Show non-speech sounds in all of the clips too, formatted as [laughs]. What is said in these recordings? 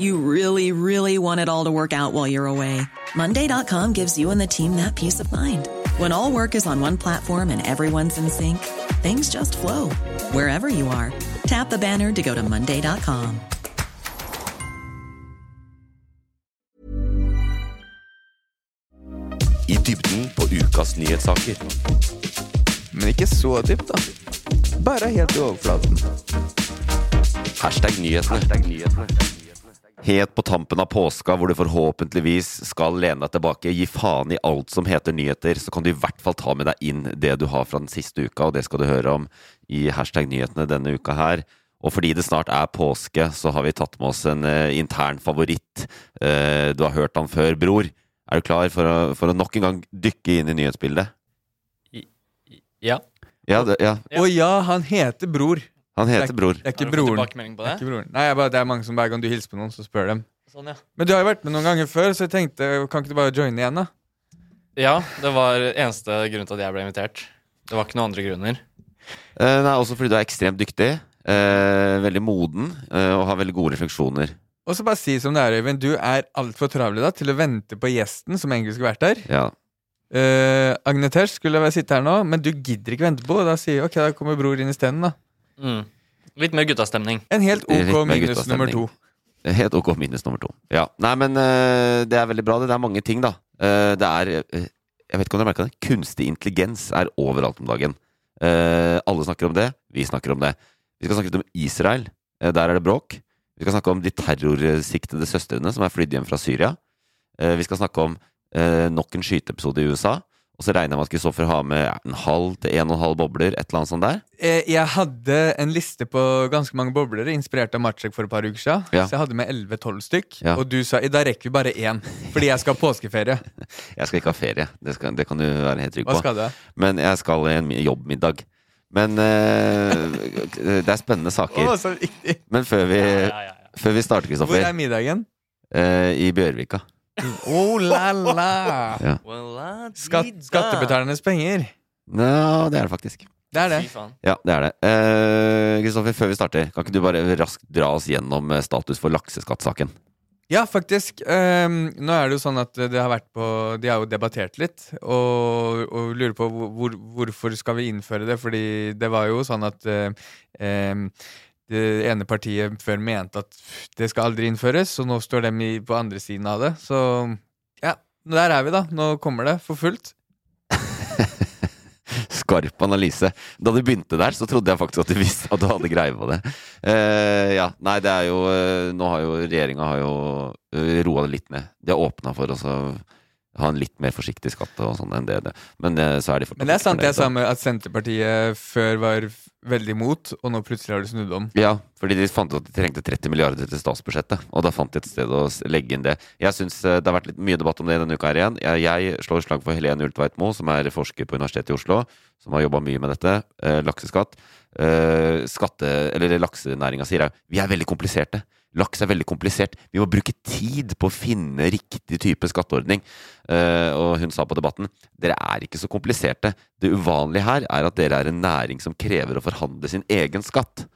You really, really want it all to work out while you're away. Monday.com gives you and the team that peace of mind. When all work is on one platform and everyone's in sync, things just flow wherever you are. Tap the banner to go to Monday.com. I dybden på ukas nyhetssaker. Men ikke så dypt, da. Bare helt i overflaten. Hashtag nyhetene. Helt på tampen av påska, hvor du forhåpentligvis skal lene deg tilbake, gi faen i alt som heter nyheter, så kan du i hvert fall ta med deg inn det du har fra den siste uka, og det skal du høre om i hashtag nyhetene denne uka her. Og fordi det snart er påske, så har vi tatt med oss en uh, intern favoritt. Uh, du har hørt han før, bror. Er du klar for å, for å nok en gang dykke inn i nyhetsbildet? Ja. Ja, det, ja. Å ja, han heter Bror. Han Det heter er, Bror. det er ikke Har du fått broren. tilbakemelding på Det det? er ikke broren. Nei, jeg bare, det er mange som hver gang du hilser på noen, så spør dem. Sånn, ja. Men du har jo vært med noen ganger før, så jeg tenkte, kan ikke du bare joine igjen, da? ja, det var eneste grunn til at jeg ble invitert. Det var ikke noen andre grunner. Eh, nei, også fordi du er ekstremt dyktig. Eh, veldig moden eh, og har veldig gode refleksjoner. Og så bare si som det er, Øyvind. Du er altfor travlig da til å vente på gjesten som egentlig skulle vært der. Ja. Uh, Agnetesh skulle være sitte her nå, men du gidder ikke vente på. Og da sier jeg, ok, da kommer bror inn isteden, da. Mm. Litt mer guttastemning. En helt ok minus nummer to. Helt ok minus nummer to. Ja. Nei, men uh, det er veldig bra. Det Det er mange ting, da. Uh, det er eh, Jeg vet ikke om dere merka det. Kunstig intelligens er overalt om dagen. Eh, alle snakker om det. Vi snakker om det. Vi skal snakke litt om Israel. Der er det bråk. Vi skal snakke om de terrorsiktede søstrene som er flydd hjem fra Syria. Eh, vi skal snakke om eh, nok en skyteepisode i USA. Og så regner jeg med at Kristoffer har med en halv til en og en halv bobler. Et eller annet sånt der. Eh, jeg hadde en liste på ganske mange bobler, inspirert av Matsjek for et par uker siden. Ja. Så jeg hadde med 11-12 stykk. Ja. Og du sa i dag rekker vi bare én, fordi jeg skal ha påskeferie. [laughs] Jeg skal ikke ha ferie. Det, skal, det kan du være helt trygg Hva på. skal du? Men jeg skal i en jobbmiddag. Men uh, det er spennende saker. Å, så viktig. Men før vi, Ja, ja, ja, ja. før vi starter, Hvor er middagen? Uh, i Bjørvika. Oh la la! [laughs] Ja. Skatt, skattebetalernes penger. Nå, det er det faktisk. Det er det. Ja, det er det. Eh, Kristoffer, før vi starter, kan ikke du bare raskt dra oss gjennom eh, status for lakseskattsaken? Ja, faktisk. Um, nå er det jo sånn at det har vært på De har jo debattert litt, og, og lurer på hvor, hvor, hvorfor skal vi innføre det. Fordi det var jo sånn at eh, ehm, det ene partiet før mente at det skal aldri innføres, og nå står de på andre siden av det. Så ja, der er vi, da. Nå kommer det for fullt. [laughs] Skarp analyse. Da du begynte der, så trodde jeg faktisk at du visste at du hadde greie på det. Uh, ja, nei, det er jo eh, Nå har jo regjeringa uh, roa det litt ned. De har åpna for å så ha en litt mer forsiktig skatt og sånn enn det. det. Men eh, så er de Men det er sant det jeg sa med at Senterpartiet før var veldig imot, og nå plutselig har de snudd om. Ja, fordi de fant ut at de trengte 30 milliarder til statsbudsjettet. Og da fant de et sted å legge inn det. Jeg synes eh, Det har vært litt mye debatt om det denne uka her igjen. Jeg, jeg slår slag for Helene Ultveit Moe, som er forsker på Universitetet i Oslo. Som har jobba mye med dette. Eh, lakseskatt. Eh, skatte, eller Laksenæringa sier jeg vi er veldig kompliserte. Laks er veldig komplisert. Vi må bruke tid på å finne riktig type skatteordning. Eh, og hun sa på debatten dere er ikke så kompliserte. Det uvanlige her er at dere er en næring som krever å forhandle sin egen skatt.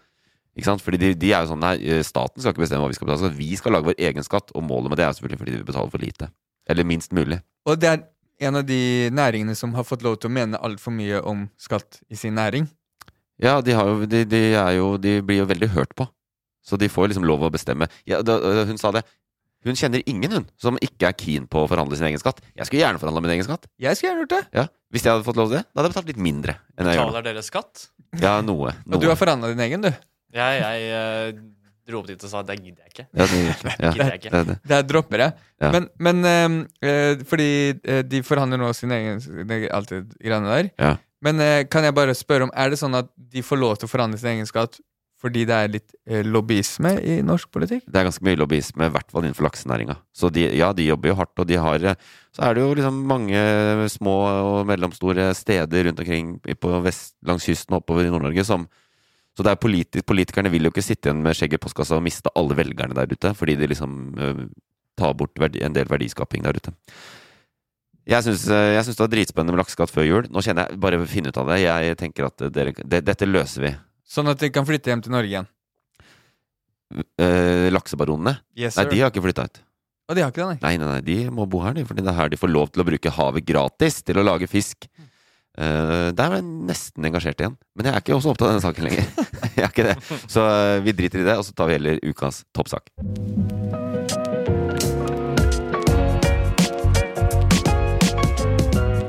Ikke sant? Fordi de, de er jo sånn Nei, eh, staten skal ikke bestemme hva vi skal betale skatt. Vi skal lage vår egen skatt, og målet med det er selvfølgelig fordi vi betaler for lite. Eller minst mulig. Og det er en av de næringene som har fått lov til å mene altfor mye om skatt i sin næring. Ja, de, har jo, de, de, jo, de blir jo veldig hørt på. Så de får liksom lov å bestemme. Ja, da, hun sa det. Hun kjenner ingen, hun, som ikke er keen på å forhandle sin egen skatt. Jeg skulle gjerne forhandla min egen skatt. Jeg skulle gjerne gjort det. Ja, Hvis jeg hadde fått lov til det, da hadde jeg betalt litt mindre. enn jeg. Betaler dere skatt? Ja, noe. [laughs] noe. Og du har forhandla din egen, du. Ja, jeg uh, dro opp dit og sa det gidder jeg ikke. ja, det, ja, Gidder jeg [laughs] ikke. det, det. Det dropper jeg. Ja. Men, men eh, fordi uh, de forhandler nå sin egen alt det greiene der. Ja. Men kan jeg bare spørre om Er det sånn at de får lov til å forhandle sin egen skatt fordi det er litt eh, lobbyisme i norsk politikk? Det er ganske mye lobbyisme, i hvert fall innenfor laksenæringa. Så de, ja, de jobber jo hardt, og de har eh, Så er det jo liksom mange små og mellomstore steder rundt omkring på vest, langs kysten og oppover i Nord-Norge som Så det er politi politikerne vil jo ikke sitte igjen med skjegget i postkassa og miste alle velgerne der ute, fordi de liksom uh, tar bort en del verdiskaping der ute. Jeg syns, syns det var dritspennende med lakseskatt før jul. Nå kjenner jeg Bare finne ut av det. Jeg tenker at dere, det, dette løser vi. Sånn at de kan flytte hjem til Norge igjen? Eh, laksebaronene? Yes, Nei, sir. de har ikke flytta ut. Og de har ikke det, nei? Nei, nei, nei, de må bo her, de, fordi det er her de får lov til å bruke havet gratis til å lage fisk. Uh, der var jeg nesten engasjert igjen. Men jeg er ikke også opptatt av denne saken lenger. [laughs] jeg er ikke det. Så uh, vi driter i det, og så tar vi heller ukas toppsak.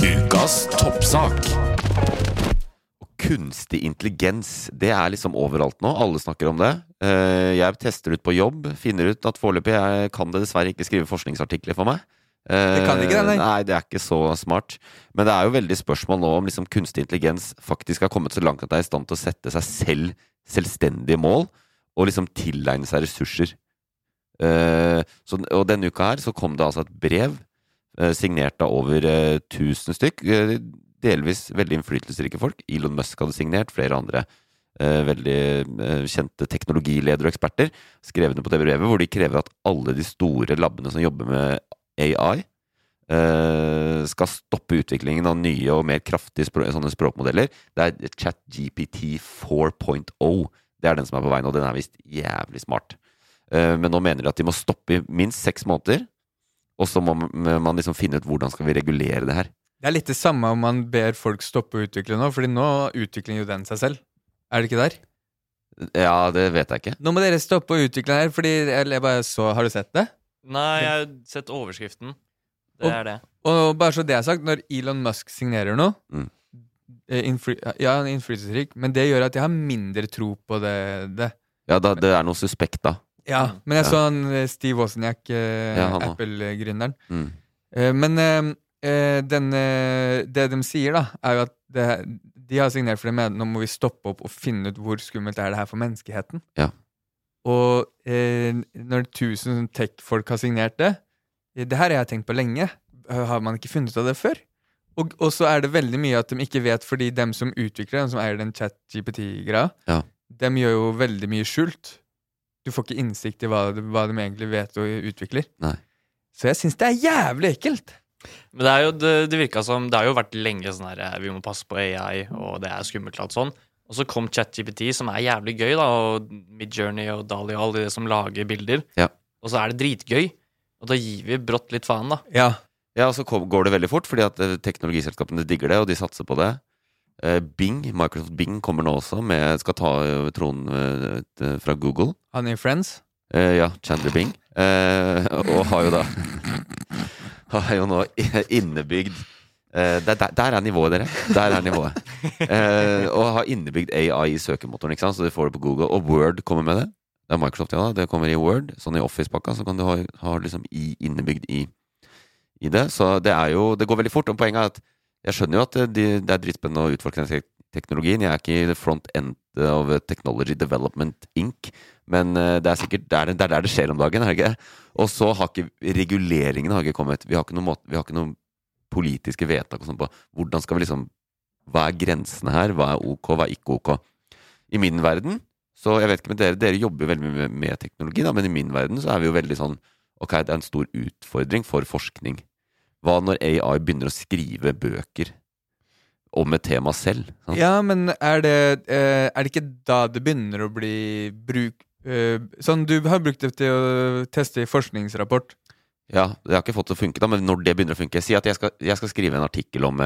Ukas toppsak. Kunstig intelligens, det er liksom overalt nå. Alle snakker om det. Eh, Jeg tester ut på jobb, finner ut at foreløpig jeg kan det dessverre ikke skrive forskningsartikler for meg. Eh, Det kan ikke det, nei. Nei, det er ikke så smart. Men det er jo veldig spørsmål nå om liksom kunstig intelligens faktisk har kommet så langt at det er i stand til å sette seg selv selvstendige mål, og liksom tilegne seg ressurser. Eh, så, og denne uka her så kom det altså et brev signert av over eh, 1000 stykk. Delvis veldig innflytelsesrike folk. Elon Musk hadde signert, flere andre eh, veldig eh, kjente teknologiledere og eksperter skrev på det brevet, hvor de krever at alle de store labbene som jobber med AI, eh, skal stoppe utviklingen av nye og mer kraftige språk, sånne språkmodeller. Det er ChatGPT 4.0. Det er den som er på vei nå. Den er visst jævlig smart. Men nå mener de at de må stoppe i minst seks måneder. Og så må man liksom finne ut hvordan skal vi regulere det her. Det er litt det samme om man ber folk stoppe å utvikle nå, Fordi nå utvikler jo den seg selv. Er det ikke der? Ja, det vet jeg ikke. Nå må dere stoppe å utvikle her, fordi jeg bare så Har du sett det? Nei, jeg har sett overskriften. Det Og- er det. Og bare så det er sagt, når Elon Musk signerer noe Mm. eh, Ja, han er innflytelsesrik, men det gjør at jeg har mindre tro på det. det. Ja, da, det er noe suspekt, da. Ja. Men jeg Ja. så han eh, Steve Wozniak, eh, Ja. Apple-gründeren. Mm. Eh, men eh, eh, den, eh, det de sier, da, er jo at det, de har signert for det med nå må vi stoppe opp og finne ut hvor skummelt er det her for menneskeheten. Ja. Og eh, når tusen tech-folk har signert det eh, Det her har jeg tenkt på lenge. Har man ikke funnet ut av det før? Og, og så er det veldig mye at de ikke vet, fordi dem som utvikler dem som eier den chat-GPT-greia, Ja. dem gjør jo veldig mye skjult. Du får ikke innsikt i hva, hva de egentlig vet og utvikler. Nei. Så jeg syns det er jævlig ekkelt! Men det er jo, det, det virka som Det har jo vært lenge sånn her eh, Vi må passe på AI, og det er skummelt og alt sånn. Og så kom ChatGPT, som er jævlig gøy, da, og Midjourney og Dali og alle de som lager bilder. Ja. Og så er det dritgøy. Og da gir vi brått litt faen, da. Ja. Ja, og så kom, går det veldig fort, fordi at eh, teknologiselskapene digger det, og de satser på det. Eh, Bing, Microsoft Bing kommer nå også med Skal ta tronen fra Google. Han i Friends. Eh, ja, Chandler Bing. Eh, og har jo da [laughs] Har jo nå [laughs] innebygd Uh, der, der, der er nivået, dere. Der er nivået. Uh, [laughs] og har innebygd AI i søkemotoren, så du får det på Google. Og Word kommer med det. Det er Microsoft, ja. Det kommer i Word. Sånn i Office-pakka, så kan du ha, ha liksom i, innebygd i, i det. Så det er jo Det går veldig fort. Og poenget er at jeg skjønner jo at det, det er dritspennende å utforske den teknologien. Jeg er ikke i the front end of Technology Development Inc., men eh, det er sikkert det er der det skjer om dagen, er det ikke? Og så har ikke reguleringene har ikke kommet. Vi har ikke måte, vi har ikke noen politiske vedtak og sånn på hvordan skal vi liksom Hva er grensene her? Hva er ok, hva er ikke ok? I min verden så jeg vet ikke med dere, dere jobber veldig mye med, med teknologi, da, men i min verden så er vi jo veldig sånn Ok, det er en stor utfordring for forskning. Hva når AI begynner å skrive bøker om et tema selv? Sant? Ja, men er det, eh, er det ikke da det begynner å bli bruk Sånn, du har brukt det til å teste i forskningsrapport. Ja, det har ikke fått til å funke, da, men når det begynner å funke Si at jeg skal, jeg skal skrive en artikkel om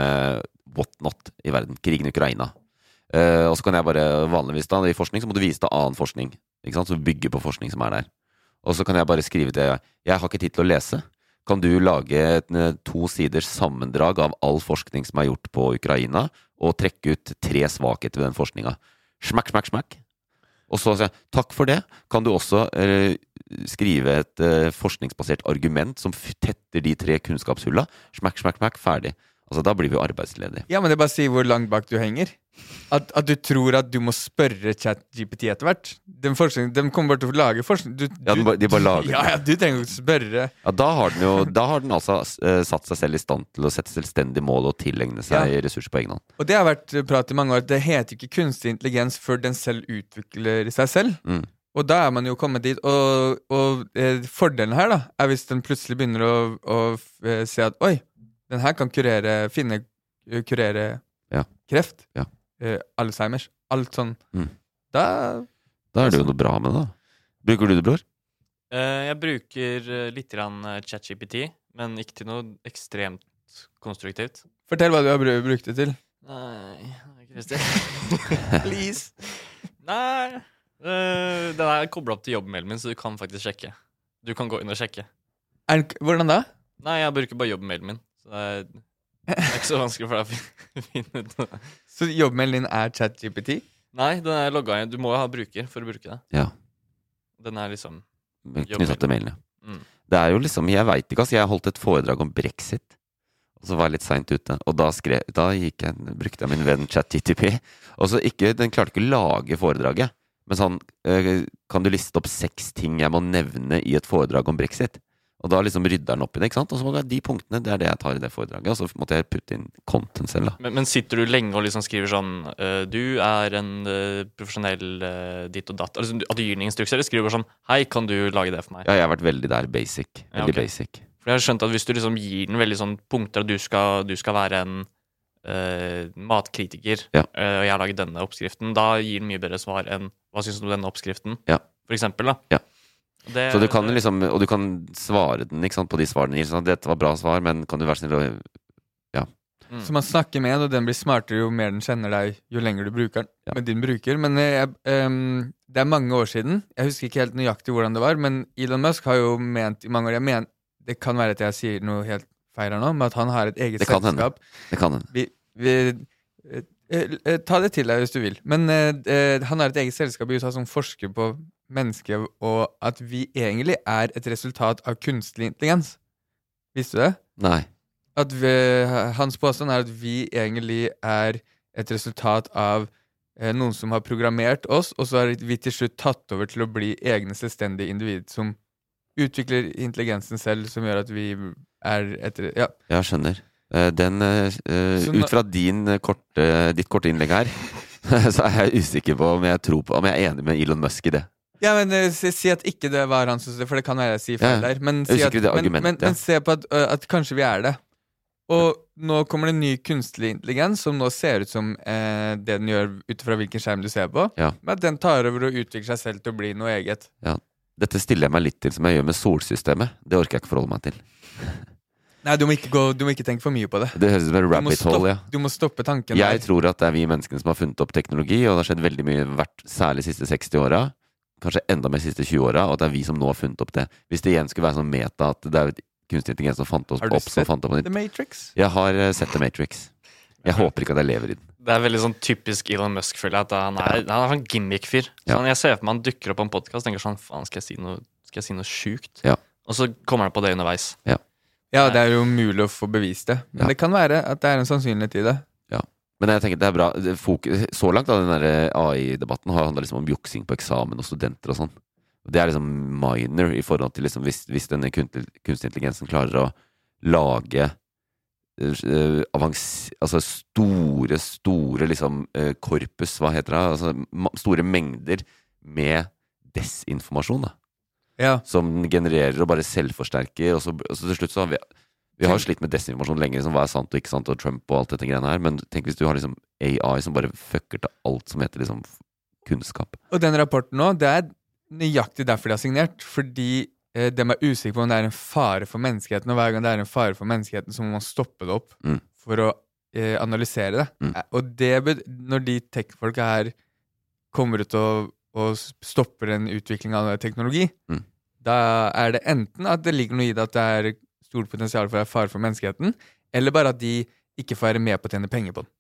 What not i verden. Krigen i Ukraina. Uh, og så kan jeg bare vanligvis da, i forskning så må du vise til annen forskning. Ikke sant? Så du bygger på forskning som er der. Og så kan jeg bare skrive til Jeg har ikke tid til å lese. Kan du lage et eh, to siders sammendrag av all forskning som er gjort på Ukraina, og trekke ut tre svakheter ved den forskninga? Smakk, smakk, smakk. Og så sier jeg takk for det. Kan du også eh, skrive et eh, forskningsbasert argument som tetter de tre kunnskapshulla? Smakk, smakk, smakk. Ferdig. Altså, da blir vi jo arbeidsledige. Ja, men det bare sier hvor langt bak du henger. At, at du tror at du må spørre ChatGPT etter hvert. De, de kommer bare til å lage forskning du, Ja, du- bare- de bare lager ja, ja, du trenger ikke spørre. Ja, da har den jo Da har den altså uh, satt seg selv i stand til å sette selvstendig mål og tilegne seg ressurser på egen hånd. Og det har vært prat i mange år. Det heter ikke kunstig intelligens før den selv utvikler seg selv. Mm. Og da er man jo kommet dit. Og, og eh, fordelen her da er hvis den plutselig begynner å, å eh, se at oi, den her kan kurere Finne kurere Ja. kreft. Ja. Uh, Alzheimers. Alt sånn. Mm. Da Da er det jo noe bra med det, da. Bruker du det, bror? Eh, jeg bruker eh, litt grann eh, ChatGPT, men ikke til noe ekstremt konstruktivt. Fortell hva du har brukt det til. Nei. [laughs] Please. Nei eh, Den er kobla opp til jobbmailen min, så du kan faktisk sjekke. Du kan gå inn og sjekke. Er, hvordan da? Nei, jeg bruker bare jobbmailen min. Så det er, det er ikke så vanskelig for deg å [laughs] finne ut det. Så jobbmailen din er ChatGPT? Nei, den er logga inn. Du må jo ha bruker for å bruke det. Ja. Den er liksom Knytta til mailene. Mm. Det er jo liksom Jeg veit ikke, altså. Jeg holdt et foredrag om brexit. Og så var jeg litt seint ute, og da, skrev, da jeg, brukte jeg min venn ChatTTP. Og så ikke, Den klarte ikke å lage foredraget, men sånn øh, Kan du liste opp seks ting jeg må nevne i et foredrag om brexit? Og da liksom rydder den opp i det. ikke sant? Og så må de punktene, det er det jeg tar i det foredraget. Og så måtte jeg putte inn content selv, da. Men, men sitter du lenge og liksom skriver sånn eh, Du er en eh, profesjonell eh, ditt og datt. Altså, at du gir den instrukser, eller skriver sånn Hei, kan du lage det for meg? Ja, jeg har vært veldig der basic. Ja, Veldig basic. For jeg har skjønt at hvis du liksom gir den veldig sånn punkter, at du skal, du skal være en matkritiker, Ja. og jeg har laget denne oppskriften, da gir den mye bedre svar enn hva syns du om denne oppskriften? Ja. For eksempel, da. Ja. Det, Så du kan liksom, og du kan svare den ikke sant, på de svarene den gir. Sånn at 'Dette var bra svar, men kan du være snill å mm. Så man snakker med den, og den blir smartere jo mer den kjenner deg, jo lenger du bruker den Ja. med din bruker. Men jeg, um, det er mange år siden. Jeg husker ikke helt nøyaktig hvordan det var, men Elon Musk har jo ment i mange år jeg men, Det kan være at jeg sier noe helt feil her nå, men at han har et eget Det kan hende. selskap. Det kan hende. Vi, vi, eh, eh, ta det til deg hvis du vil. Men eh, eh, han har et eget selskap i USA som forsker på mennesket, og at vi egentlig er et resultat av kunstig intelligens. Visste du det? Nei. At vi, hans påstand er at vi egentlig er et resultat av eh, noen som har programmert oss, og så har vi til slutt tatt over til å bli egne selvstendige individ som utvikler intelligensen selv, som gjør at vi er etter Ja. Jeg skjønner. Eh, Den, nå- ut fra din eh, korte, ditt korte innlegg her, [laughs] så er jeg usikker på om jeg tror på Om jeg er enig med Elon Musk i det. Ja, men eh, si, si at ikke det var han som For det kan være jeg sier feil Ja, der. Men, si at, men, men, men se på at, at kanskje vi er det. Og nå kommer det en ny kunstig intelligens som nå ser ut som eh, det den gjør ut fra hvilken skjerm du ser på. Ja. Men at den tar over og utvikler seg selv til å bli noe eget. Ja. Dette stiller jeg meg litt til som jeg gjør med solsystemet. Det orker jeg ikke forholde meg til. [laughs] Nei, du må gå, du må ikke tenke for mye på det. Det høres ut som en rabbit hole, ja. du må stoppe tanken Jeg der. tror at det er vi menneskene som har funnet opp teknologi, og det har skjedd veldig mye hvert, særlig de siste 60 åra. Kanskje enda mer de siste 20 åra, og at det er vi som nå har funnet opp det. Hvis det igjen skulle være sånn meta at det er kunstig intelligens som fant oss Har du opp, som sett fant opp The. Matrix? Jeg har eh, sett The Matrix. Jeg håper ikke at jeg lever i den. Det er veldig sånn typisk Elon Musk, føler jeg. At han er, han er sånn gimmick-fyr. Ja. Sånn, jeg ser for meg han dukker opp på en podkast og tenker sånn Faen, skal jeg si noe, skal jeg si noe sjukt? Ja. Og så kommer han på det underveis. Ja, det er jo mulig å få bevist det. Men Ja. det kan være at det er en sannsynlighet i det. Men jeg tenker det er bra. Fokus, så langt av den AI-debatten har handla liksom om juksing på eksamen og studenter og sånn. Det er liksom minor i forhold til liksom hvis, hvis denne kunstig kunstig intelligensen klarer å lage uh, avans, altså store, store liksom uh, korpus, hva heter det? Altså store mengder med desinformasjon, da. Ja. Som genererer og bare selvforsterker, og så, og så til slutt så har vi vi har slitt med desinformasjon lenge, liksom, hva er sant og ikke sant, og Trump og alt dette greiene her, men tenk hvis du har liksom AI som bare fucker til alt som heter liksom kunnskap. Og den rapporten nå, det er nøyaktig derfor de har signert. Fordi eh, de er usikre på om det er en fare for menneskeheten, og hver gang det er en fare for menneskeheten, så må man stoppe det opp Mm. for å eh, analysere det. Mm. Eh, Og det, når de tech-folka her kommer ut og, og stopper en utvikling av teknologi, Mm. da er det enten at det ligger noe i det at det er stort potensial for å være fare for menneskeheten, eller bare at de ikke får være med på å tjene penger på den.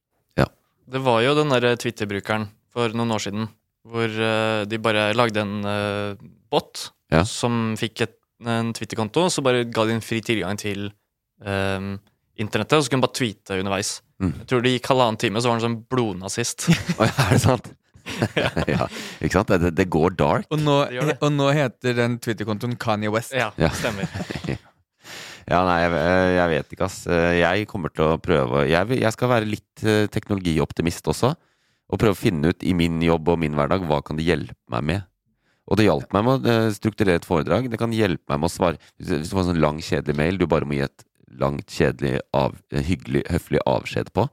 Ja. Det var jo den der Twitter-brukeren for noen år siden hvor eh, de bare lagde en eh, bot Ja. som fikk et, en Twitter-konto, og så bare ga de en fri tilgang til um, internettet, og så kunne hun bare tweete underveis. Mm. Jeg tror det gikk halvannen time, så var han sånn blodnazist. [laughs] Oi, er det sant? ja, [laughs] ikke sant? Det, det går dark. Og nå, Det det. og nå heter den Twitter-kontoen Kanye West. ja, Ja. stemmer. [laughs] Ja, nei, jeg, jeg vet ikke, ass. Jeg kommer til å prøve Jeg, jeg skal være litt eh, teknologioptimist også. Og prøve å finne ut i min jobb og min hverdag hva kan det hjelpe meg med. Og det hjalp meg med å eh, strukturere et foredrag. Det kan hjelpe meg med å svare Hvis du får en sånn lang, kjedelig mail du bare må gi et langt, kjedelig, av, eh, hyggelig, høflig avskjed på,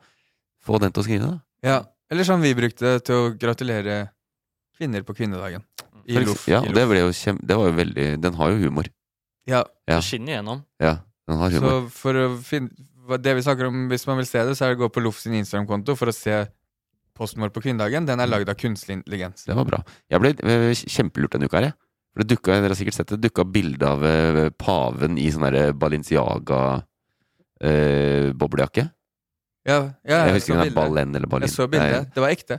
få den til å skrive, da. Ja. Eller som vi brukte til å gratulere kvinner på kvinnedagen. I Loff. Ja, og det, jo kjem, det var jo veldig Den har jo humor. Ja, Ja. Det skinner igjennom. Ja, den har humor. så for å finne Det vi snakker om, hvis man vil se det, så er det å gå på Loff sin Instagram-konto for å se posten vår på kvinnedagen. Den er lagd av kunstig intelligens. Det var bra. Jeg ble kjempelurt denne uka her, jeg. For det dukka, dere har sikkert sett det, dukka bilde av eh, paven i sånn derre Balenciaga eh, boblejakke. Ja, ja jeg jeg, husker ikke om det er Ballen Balen eller Ballin. Jeg så bildet. Det var ekte.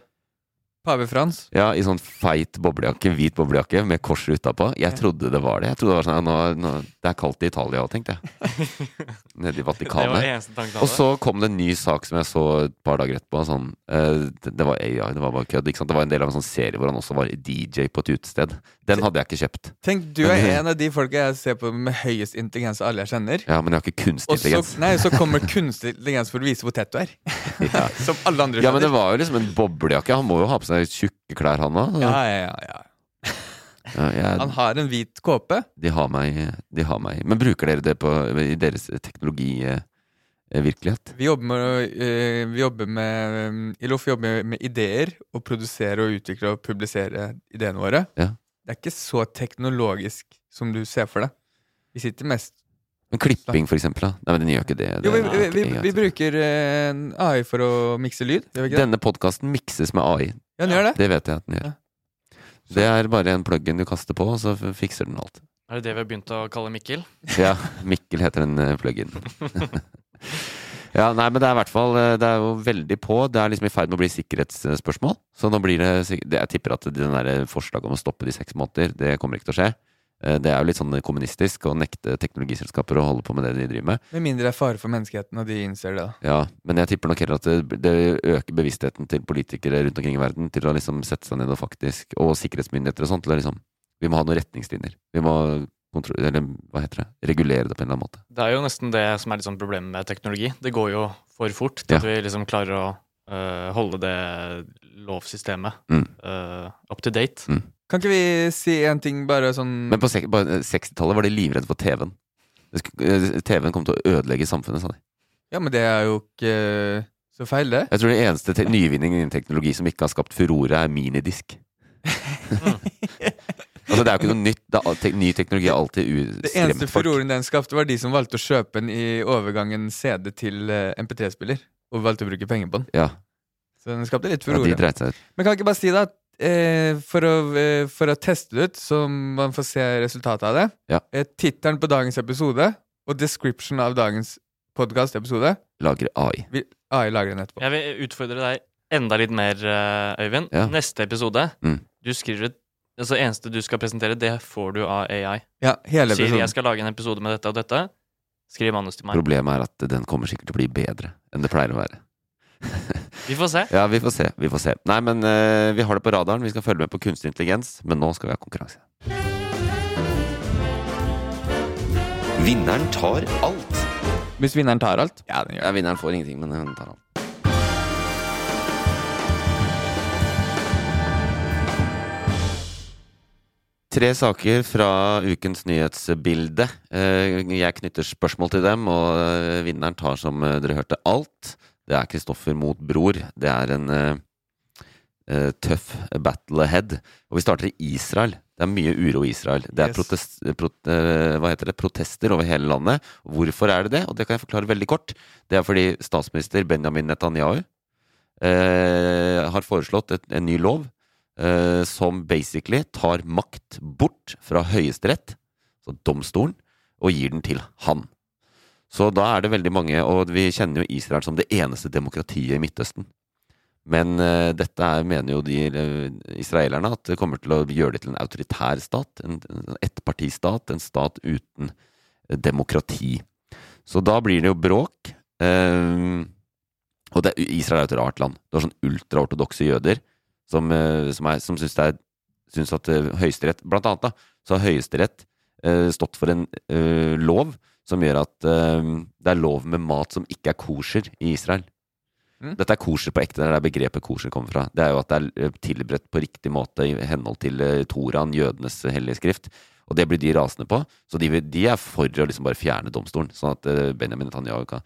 Pave Frans. Ja, i sånn feit boblejakke, hvit boblejakke med kors utapå. Jeg trodde det var det. Jeg trodde det var sånn, ja, nå, nå, Det er kaldt i Italia òg, tenkte jeg. [laughs] Nede i Vatikanet. Og så kom det en ny sak som jeg så et par dager etterpå. Sånn, uh, det, det var AI, det var bare kødd. Ikke sant? Det var en del av en sånn serie hvor han også var DJ på et utested. Den hadde jeg ikke kjøpt. Tenk, du er en av de folka jeg ser på med høyest intelligens av alle jeg kjenner. Ja, Men jeg har ikke kunstig intelligens. nei, så kommer [laughs] kunstig intelligens for å vise hvor tett du er. Ja. [laughs] Som alle andre Ja, men det var jo liksom en boblejakke. Han må jo ha på seg tjukke klær, han òg. Ja, ja, ja, ja. Ja, jeg- Han har en hvit kåpe. de, har meg, de har meg. Men bruker dere det på, i deres teknologivirkelighet? Vi jobber med, eh, vi jobber med um, I Loff jobber med ideer, og produsere og utvikle og publisere ideene våre. Ja. Det er ikke så teknologisk som du ser for deg. Vi sitter mest Men klipping, for eksempel? Da? Nei, men den gjør ikke det. Jo, vi, vi, vi, vi bruker eh, en AI for å mikse lyd. Det? Denne podkasten mikses med AI. Ja, den gjør det. Det vet jeg at den gjør. Ja. Det er bare en plug-in du kaster på, og så fikser den alt. Er det det vi har begynt å kalle Mikkel? [laughs] Ja, Mikkel heter den eh, plug-in. [laughs] ja, nei, men det er i hvert fall eh, Det er jo veldig på. Det er liksom i ferd med å bli sikkerhetsspørsmål. Så nå blir det, det Jeg tipper at den der forslaget om å stoppe de seks måneder, det kommer ikke til å skje. Eh, Det er jo litt sånn kommunistisk å nekte teknologiselskaper å holde på med det de driver med. Med mindre det er fare for menneskeheten, og de innser det. da. Ja, men jeg tipper nok heller at det, det øker bevisstheten til politikere rundt omkring i verden til å liksom sette seg ned og faktisk Og sikkerhetsmyndigheter og sånt til å liksom Vi må ha noen retningslinjer. Vi må eller hva heter det? Regulere det på en eller annen måte. Det er jo nesten det som er litt sånn problemet med teknologi. Det går jo for fort til Ja. at vi liksom klarer å øh, holde det lovsystemet Mm. øh, up to date. Kan ikke vi si en ting, bare sånn Men på sek- på 60-tallet var de livredde for TV-en. Det sku- eh, TV-en kom til å ødelegge samfunnet, sa de. Ja, men det er jo ikke så feil, det. Jeg tror det eneste te nyvinningen innen teknologi som ikke har skapt furore, er minidisk. [laughs] altså, det er jo ikke noe nytt. Det er, al- te ny teknologi er alltid Det eneste folk. furoren den skapte, var de som valgte å kjøpe den i overgangen CD til eh, MP3-spiller. Og valgte å bruke penger på den. Ja, Så den skapte litt ja, furore. de dreit seg ut. Men kan jeg ikke bare si da at eh, for, å, eh, for å teste det ut, så man får se resultatet av det Ja. eh, Tittelen på dagens episode og description av dagens podkast-episode Lagre AI. AI lager den etterpå. Jeg vil utfordre deg enda litt mer, øh, Øyvind. Ja. Neste episode, Mm. du skriver et Altså, det eneste du skal presentere, det får du av AI. Ja, hele Sier jeg skal lage en episode med dette og dette. Skriv manus til meg. Problemet er at den kommer sikkert til å bli bedre enn det pleier å være. [laughs] Vi får se. Ja, vi får se. vi får se Nei, men uh, vi har det på radaren. Vi skal følge med på kunstig intelligens. Men nå skal vi ha konkurranse. Vinneren tar alt. Hvis vinneren tar alt? Ja, den gjør Ja, vinneren får ingenting, men den tar alt. Tre saker fra ukens nyhetsbilde. Eh, Jeg knytter spørsmål til dem, og eh, vinneren tar, som dere hørte, alt. Det er Kristoffer mot Bror. Det er en eh, tøff battle ahead. Og vi starter i Israel. Det er mye uro i Israel. Det er Yes. protest, prot, eh, hva heter det? protester over hele landet. Hvorfor er det det? Og det kan jeg forklare veldig kort. Det er fordi statsminister Benjamin Netanyahu eh, har foreslått et, en ny lov eh, som basically tar makt bort fra Høyesterett, så domstolen, og gir den til han. Så da er det veldig mange, og vi kjenner jo Israel som det eneste demokratiet i Midtøsten. Men uh, dette er, mener jo de uh, israelerne at det kommer til å gjøre det til en autoritær stat. En, en ettpartistat. En stat uten uh, demokrati. Så da blir det jo bråk. Og det, Israel er et rart land. Du har sånn ultraortodokse jøder som, som, er, som syns, er, syns at Høyesterett Blant annet da, så har Høyesterett stått for en lov som gjør at eh, det er lov med mat som ikke er kosher i Israel. Mm. Dette er kosher på ekte, det er begrepet kosher kommer fra. Det er jo at det er eh, tilberedt på riktig måte i henhold til eh, Toraen, jødenes hellige skrift. Og det blir de rasende på. Så de, de er for å liksom bare fjerne domstolen, sånn at eh, Benjamin Netanyahu kan,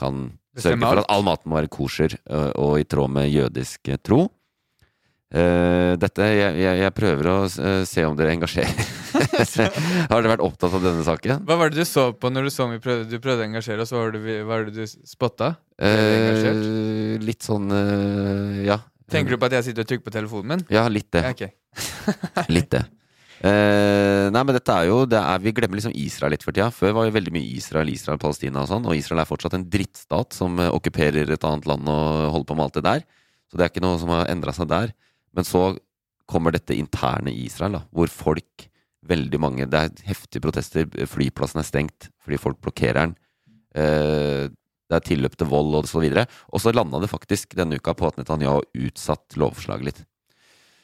kan sørge for at all maten må være kosher eh, og i tråd med jødisk eh, tro. Eh, dette, jeg, jeg, jeg prøver å uh, se om dere engasjerer [laughs] Har dere vært opptatt av denne saken? Hva var det du så på når du så vi prøvde, du prøvde å engasjere oss? Hva var det, hva var det du spotta? Eh, litt sånn Ja. Tenker du på at jeg sitter og trykker på telefonen min? Ja, litt det. Okay. [laughs] Litt det. Nei, men dette er jo det er, Vi glemmer liksom Israel litt for tida. Før var jo veldig mye Israel, Israel, Palestina og sånn. Og Israel er fortsatt en drittstat som okkuperer et annet land og holder på med alt det der. Så det er ikke noe som har endra seg der. Men så kommer dette interne i Israel, da, hvor folk Veldig mange Det er heftige protester. Flyplassen er stengt fordi folk blokkerer den. Eh, det er tilløp til vold og så videre. Og så landa det faktisk denne uka på at Netanyahu har utsatt lovforslaget litt.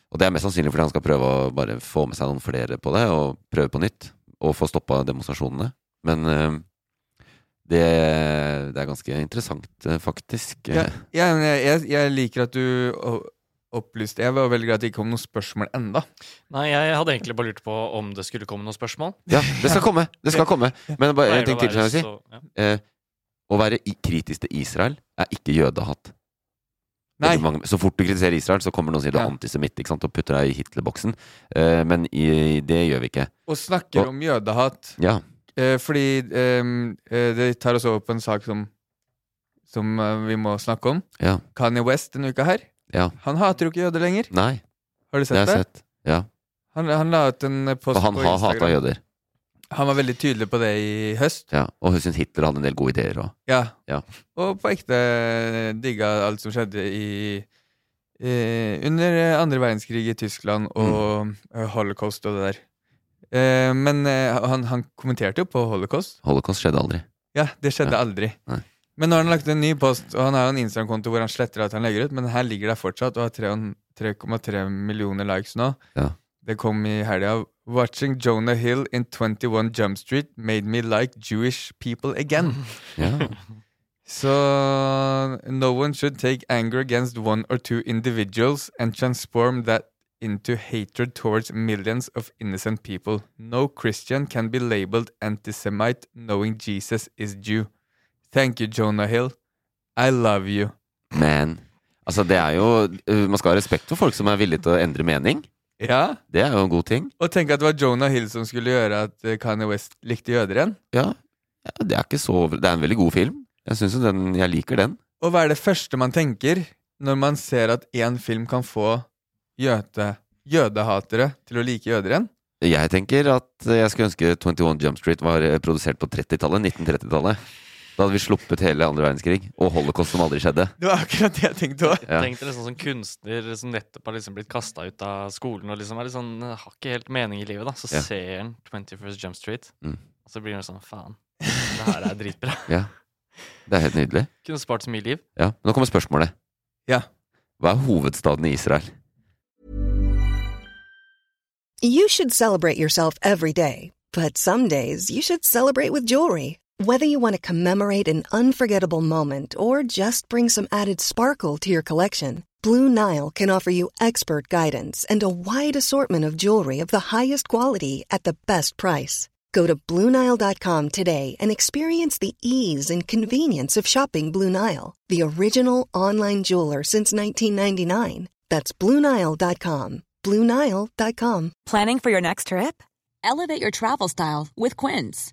Og det er mest sannsynlig fordi han skal prøve å bare få med seg noen flere på det, og prøve på nytt. Og få stoppa demonstrasjonene. Men eh, det, det er ganske interessant, eh, faktisk. Ja, ja, jeg, jeg, liker at du o- opplyste Jeg var veldig glad at det ikke kom noen spørsmål enda. Nei, jeg hadde egentlig bare lurt på om det skulle komme noen spørsmål. Ja, det skal komme! Det skal komme. Men bare en ting til Å, jeg si. så- ja. Eh, å være kritisk til Israel er ikke jødehatt. Nei. Mange, så fort du kritiserer Israel, så kommer noen og sier du er Ja. antisemitt ikke sant, og putter deg i Hitlerboksen. Eh, men i, det gjør vi ikke. Og snakker Og- om jødehatt Ja. Eh, fordi ehm, eh, det tar oss over på en sak som, som eh, vi må snakke om. Ja. Kanye West denne uka her. Ja. Han hater jo ikke jøder lenger. Nei, Har du sett det? det? sett. Ja. Han, han la ut en post For han på har hata jøder. Han var veldig tydelig på det i høst. Ja. Og hun syntes Hitler hadde en del gode ideer òg. Ja. Ja. Og på ekte digga alt som skjedde i eh, under andre verdenskrig i Tyskland og mm. holocaust og det der. Eh, men eh, han, han kommenterte jo på holocaust. Holocaust skjedde aldri. Ja, det skjedde Ja. aldri. Nei. Men nå har han lagt en ny post, og han har jo en Instagram-konto hvor han sletter at han legger ut, men her ligger det fortsatt og har 3,3 millioner likes nå. Ja. Det kom i helga. Watching Jonah Hill in 21 Jump Street made me like Jewish people again. [laughs] Ja. So no one should take anger against one or two individuals and transform that into hatred towards millions of innocent people. No Christian can be labeled anti-Semite knowing Jesus is Jew. Thank you, Jonah Hill. I love you. Men altså, det er jo uh, Man skal ha respekt for folk som er villige til å endre mening. Ja, Det er jo en god ting. og tenk at det var Jonah Hill som skulle gjøre at eh, Kanye West likte jøder igjen. Ja, ja det er ikke så Det er en veldig god film. Jeg synes jo den Jeg liker den. Og hva er det første man tenker når man ser at én film kan få jøde, jødehatere til å like jøder igjen? Jeg tenker at jeg skulle ønske 21 Jump Street var eh, produsert på 30-tallet. 1930-tallet. Da hadde vi sluppet hele andre verdenskrig og holocaust som aldri skjedde. Det var akkurat det jeg tenkte òg. Ja. Tenk deg liksom sånn kunstner som nettopp har liksom blitt kasta ut av skolen og liksom er litt sånn, har ikke helt mening i livet. da Så Ja. ser han 21st Jump Street, Mm. og så blir han sånn faen, det her er dritbra. [laughs] Ja. Det er helt nydelig. Kunne spart så mye liv. Ja. Nå kommer spørsmålet. Ja. Hva er hovedstaden i Israel? You should celebrate yourself every day, but some days you should celebrate with jewelry. Whether you want to commemorate an unforgettable moment or just bring some added sparkle to your collection, Blue Nile can offer you expert guidance and a wide assortment of jewelry of the highest quality at the best price. Go to BlueNile.com today and experience the ease and convenience of shopping Blue Nile, the original online jeweler since 1999. That's BlueNile.com. BlueNile.com. Planning for your next trip? Elevate your travel style with Quince.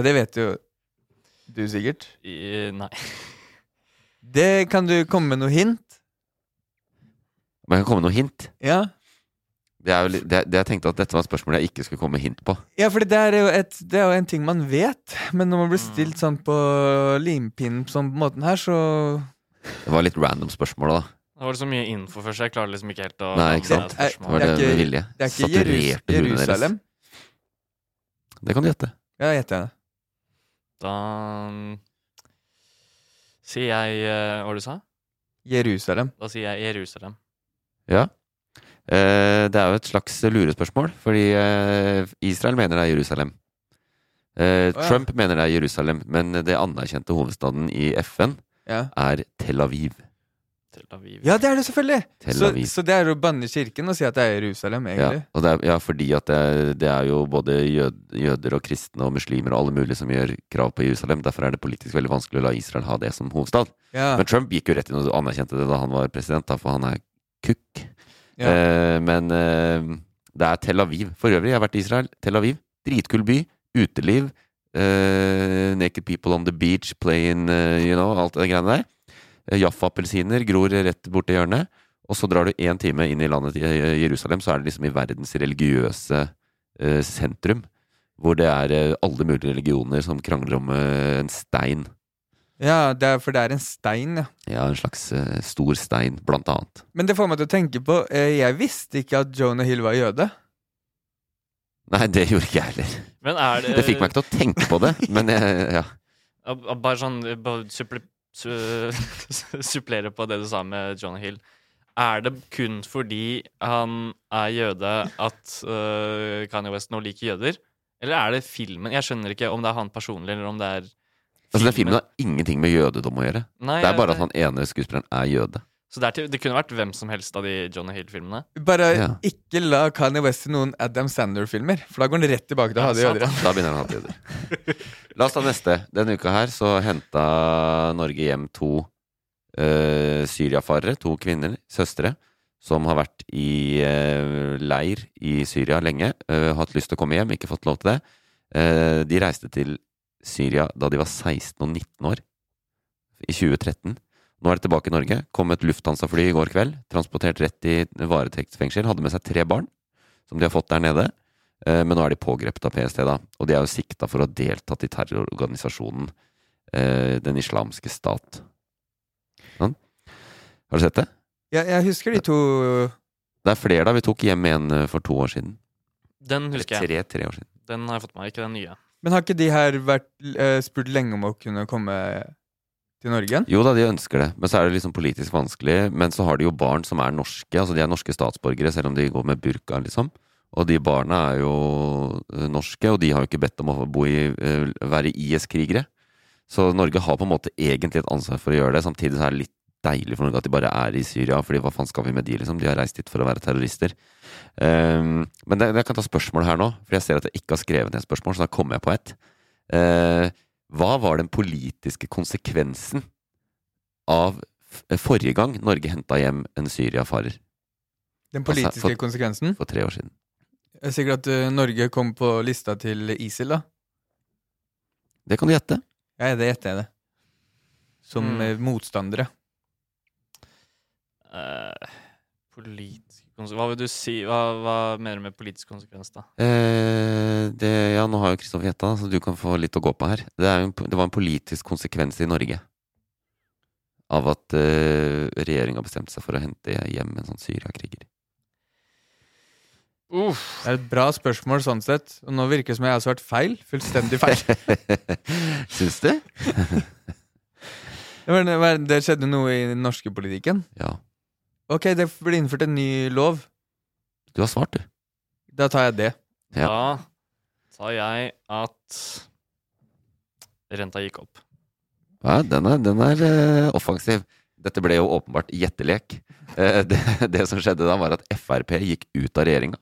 Ja, det vet jo du sikkert. I, nei. [laughs] Det Kan du komme med noe hint? Man jeg kan komme med noe hint. Ja, Det er jo, litt- det, det jeg tenkte at dette var et spørsmål jeg ikke skulle komme med hint på. ja for det er, jo et, det er jo en ting man vet, men når man blir stilt sånn på limpinnen sånn på måten her, så Det var litt random spørsmål, da. Det var så mye info først, jeg klarer liksom ikke helt å Nei, ikke sant? Det, spørsmål. Det var det er ikke- med vilje. Det er ikke Jerus. Jerusalem? Det kan du gjette. Ja, gjetter jeg det. Da mm, sier jeg eh, Hva var det du sa? Jerusalem. Da sier jeg Jerusalem. Ja. Eh, det er jo et slags lurespørsmål, fordi eh, Israel mener det er Jerusalem. Eh, oh, ja. Trump mener det er Jerusalem, men det anerkjente hovedstaden i FN Ja. er Tel Aviv. Tel Aviv. ja, det er det selvfølgelig! Så, så det er å banne kirken og si at det er Jerusalem, Ja, egentlig. og det er, ja fordi at det, det er jo både jød, jøder og kristne og muslimer og alle mulige som gjør krav på Jerusalem. Derfor er det politisk veldig vanskelig å la Israel ha det som hovedstad. Ja. Men Trump gikk jo rett inn og anerkjente det da han var president, da, for han er kukk. Ja. Eh, men eh, det er Tel Aviv. For øvrig, jeg har vært i Israel. Tel Aviv. Dritkul by. Uteliv. eh, naked people on the beach, playing, eh, you know, alt det greiene der. Jaffa-appelsiner gror rett borti hjørnet. Og så drar du én time inn i landet til eh, Jerusalem, så er det liksom i verdens religiøse eh, sentrum. Hvor det er eh, alle mulige religioner som krangler om en stein. ja, det er, for det er en stein, ja. Ja, en slags uh, stor stein, blant annet. Men det får meg til å tenke på uh, Jeg visste ikke at Jonah Hill var jøde. Nei, det gjorde ikke jeg heller. Men er det Det fikk meg ikke til å tenke på det, men jeg, ja. Bare sånn bare su, [laughs] Supplere på det du sa med John Hill. Er det kun fordi han er jøde at uh, Kanye West nå liker jøder? Eller er det filmen? Jeg skjønner ikke om det er han personlig, eller om det er Altså, den filmen har ingenting med jødedom å gjøre. Nei, Det er bare at han ene skuespilleren er jøde. Så det, er til, det kunne vært hvem som helst av de Johnny Hill-filmene? Bare Ja. ikke la Kanye West i noen Adam Sandler-filmer, for da går han rett tilbake til å ha det jøder. Da begynner han å ha jøder. La oss ta neste. Denne uka her så henta Norge hjem to uh, syriafarere, to kvinner, søstre, som har vært i uh, leir i Syria lenge. uh, hatt lyst til å komme hjem, ikke fått lov til det. Uh, de reiste til Syria da de var 16 og 19 år, i 2013. Nå er de tilbake i Norge. Kom med et Lufthansa-fly i går kveld. Transportert rett i varetektsfengsel. Hadde med seg tre barn, som de har fått der nede. Eh, Men nå er de pågrepet av PST, da. Og de er jo sikta for å ha deltatt i terrororganisasjonen eh, Den islamske stat. Sånn. Har du sett det? Ja, jeg husker de to Det er flere, da. Vi tok hjem en eh, for to år siden. Den husker jeg. Tre, tre år siden. Den har jeg fått med meg, ikke den nye. Men har ikke de her vært uh, spurt lenge om å kunne komme til Norge? Jo da, de ønsker det, men så er det liksom politisk vanskelig. Men så har de jo barn som er norske, altså de er norske statsborgere, selv om de går med burka, liksom. Og de barna er jo eh, norske, og de har jo ikke bedt om å bo i, eh, være IS-krigere. Så Norge har på en måte egentlig et ansvar for å gjøre det. Samtidig så er det litt deilig for Norge at de bare er i Syria, fordi hva faen skal vi med de, liksom? De har reist dit for å være terrorister. Um, men det, jeg kan ta spørsmål her nå, for jeg ser at jeg ikke har skrevet ned spørsmål, så da kommer jeg på et. Eh, hva var den politiske konsekvensen av forrige gang Norge henta hjem en Syria-farer Den Altså, politiske for- konsekvensen? for tre år siden? Det er sikkert at uh, Norge kom på lista til ISIL, da. Det kan du gjette. Ja, det gjetter jeg det. Som Mm. eh, motstandere. Uh, Politisk Hva vil du si? Hva, hva mener du med politisk konsekvens, da? Eh, det, ja, nå har jo Kristoffer gjetta, så du kan få litt å gå på her. Det, er jo, en det var en politisk konsekvens i Norge av at eh, regjeringa bestemte seg for å hente hjem en sånn Syria-kriger. Uff. Det er et bra spørsmål sånn sett. Og nå virker det som jeg har svart feil. Fullstendig feil. [laughs] Syns du? [laughs] Det, det, var, det skjedde noe i den norske politikken. Ja. Ok, det blir innført en ny lov. Du har svart, du. Da tar jeg det. Ja. Da tar jeg at renta gikk opp. Ja, den er, den er uh, offensiv. Dette ble jo åpenbart gjettelek. Uh, [laughs] det, det som skjedde da, var at Frp gikk ut av regjeringa.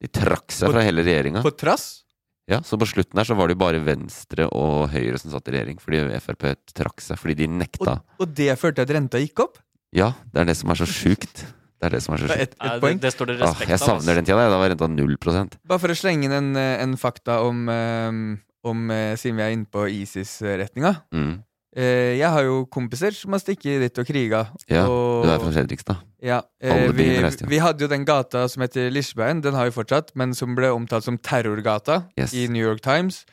De trakk seg fra hele regjeringa. På trass? Ja, så på slutten her så var det jo bare Venstre og Høyre som satt i regjering, fordi Frp trakk seg. Fordi de nekta. Og det førte til at renta gikk opp? Ja, det er det som er så sjukt. Det er det som er så Det er sjukt. et, et poeng. det, det står det respekt av. jeg savner den tida. Da var renta null prosent. Bare for å slenge inn en, eh, en fakta om, eh, om eh, Siden vi er inne på ISIS-retninga. Mm. Eh, jeg har jo kompiser som har stikket dit og kriga. Ja, og, du er fra Fredrikstad. Ja, eh, vi, vi hadde jo den gata som heter Lisjebein, den har vi fortsatt, men som ble omtalt som Terrorgata Yes. i New York Times.